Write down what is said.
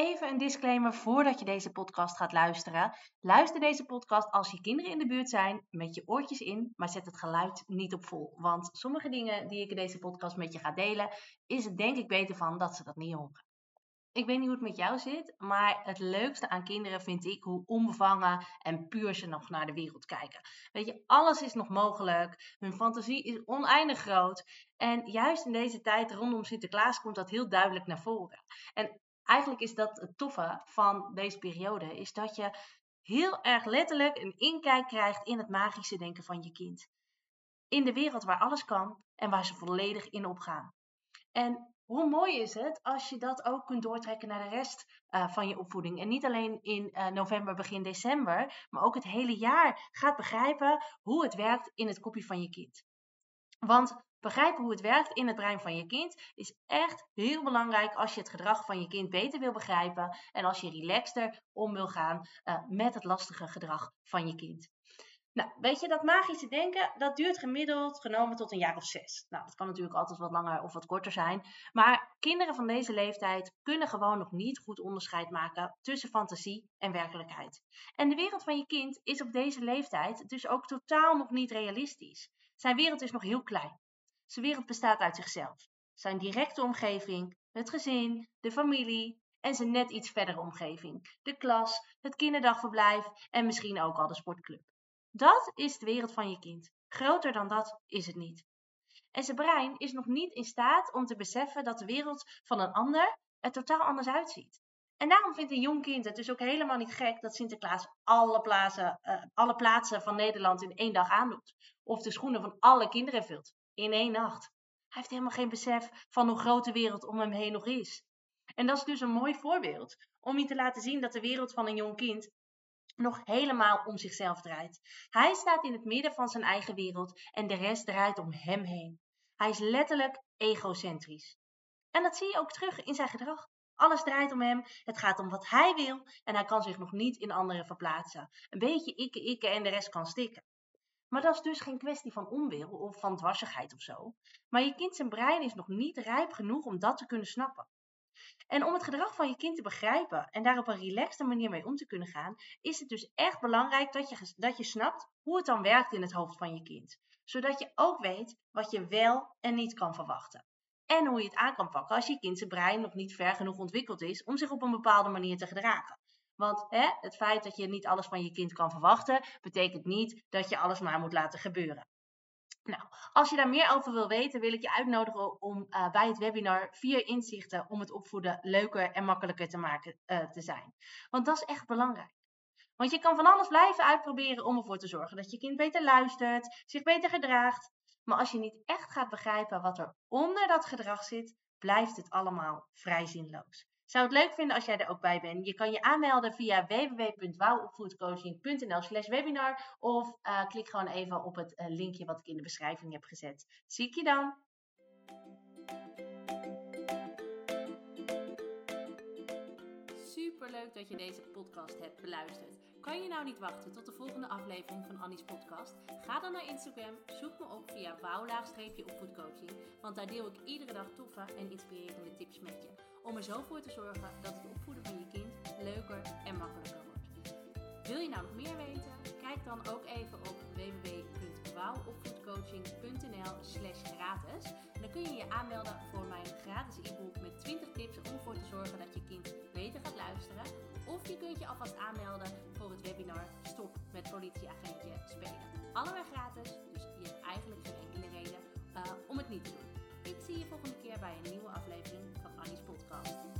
Even een disclaimer voordat je deze podcast gaat luisteren. Luister deze podcast als je kinderen in de buurt zijn met je oortjes in, maar zet het geluid niet op vol. Want sommige dingen die ik in deze podcast met je ga delen, is het denk ik beter van dat ze dat niet horen. Ik weet niet hoe het met jou zit, maar het leukste aan kinderen vind ik hoe onbevangen en puur ze nog naar de wereld kijken. Weet je, alles is nog mogelijk. Hun fantasie is oneindig groot. En juist in deze tijd rondom Sinterklaas komt dat heel duidelijk naar voren. En eigenlijk is dat het toffe van deze periode, is dat je heel erg letterlijk een inkijk krijgt in het magische denken van je kind. In de wereld waar alles kan en waar ze volledig in opgaan. En hoe mooi is het als je dat ook kunt doortrekken naar de rest uh, van je opvoeding. En niet alleen in uh, november, begin december, maar ook het hele jaar gaat begrijpen hoe het werkt in het kopje van je kind. Want begrijpen hoe het werkt in het brein van je kind is echt heel belangrijk als je het gedrag van je kind beter wil begrijpen en als je relaxter om wil gaan uh, met het lastige gedrag van je kind. Nou, weet je, dat magische denken, dat duurt gemiddeld genomen tot een jaar of zes. Nou, dat kan natuurlijk altijd wat langer of wat korter zijn. Maar kinderen van deze leeftijd kunnen gewoon nog niet goed onderscheid maken tussen fantasie en werkelijkheid. En de wereld van je kind is op deze leeftijd dus ook totaal nog niet realistisch. Zijn wereld is nog heel klein. Zijn wereld bestaat uit zichzelf. Zijn directe omgeving, het gezin, de familie en zijn net iets verdere omgeving. De klas, het kinderdagverblijf en misschien ook al de sportclub. Dat is de wereld van je kind. Groter dan dat is het niet. En zijn brein is nog niet in staat om te beseffen dat de wereld van een ander er totaal anders uitziet. En daarom vindt een jong kind het dus ook helemaal niet gek dat Sinterklaas alle plaatsen, uh, alle plaatsen van Nederland in één dag aandoet. Of de schoenen van alle kinderen vult in één nacht. Hij heeft helemaal geen besef van hoe groot de wereld om hem heen nog is. En dat is dus een mooi voorbeeld om je te laten zien dat de wereld van een jong kind nog helemaal om zichzelf draait. Hij staat in het midden van zijn eigen wereld en de rest draait om hem heen. Hij is letterlijk egocentrisch. En dat zie je ook terug in zijn gedrag. Alles draait om hem, het gaat om wat hij wil en hij kan zich nog niet in anderen verplaatsen. Een beetje ikke, ikke en de rest kan stikken. Maar dat is dus geen kwestie van onwil of van dwarsigheid of zo. Maar je kind zijn brein is nog niet rijp genoeg om dat te kunnen snappen. En om het gedrag van je kind te begrijpen en daar op een relaxte manier mee om te kunnen gaan, is het dus echt belangrijk dat je, dat je snapt hoe het dan werkt in het hoofd van je kind. Zodat je ook weet wat je wel en niet kan verwachten. En hoe je het aan kan pakken als je kind zijn brein nog niet ver genoeg ontwikkeld is om zich op een bepaalde manier te gedragen. Want hè, het feit dat je niet alles van je kind kan verwachten, betekent niet dat je alles maar moet laten gebeuren. Nou, als je daar meer over wil weten, wil ik je uitnodigen om uh, bij het webinar vier inzichten om het opvoeden leuker en makkelijker te maken uh, te zijn. Want dat is echt belangrijk. Want je kan van alles blijven uitproberen om ervoor te zorgen dat je kind beter luistert, zich beter gedraagt. Maar als je niet echt gaat begrijpen wat er onder dat gedrag zit, blijft het allemaal vrij zinloos. Zou het leuk vinden als jij er ook bij bent. Je kan je aanmelden via www.wouwopvoedcoaching.nl slash webinar of uh, klik gewoon even op het uh, linkje wat ik in de beschrijving heb gezet. Zie ik je dan! Superleuk dat je deze podcast hebt beluisterd. Kan je nou niet wachten tot de volgende aflevering van Annie's podcast? Ga dan naar Instagram, zoek me op via wouw-opvoedcoaching, want daar deel ik iedere dag toffe en inspirerende tips met je. Om er zo voor te zorgen dat het opvoeden van je kind leuker en makkelijker wordt. Wil je nou nog meer weten? Kijk dan ook even op www.wouwopvoedcoaching.nl slash gratis. En dan kun je je aanmelden voor mijn gratis e-book met 20 tips om ervoor te zorgen dat je kind gaat luisteren. Of je kunt je alvast aanmelden voor het webinar Stop met politieagentje spelen. Allebei gratis, dus je hebt eigenlijk geen enkele reden uh, om het niet te doen. Ik zie je volgende keer bij een nieuwe aflevering van Annie's podcast.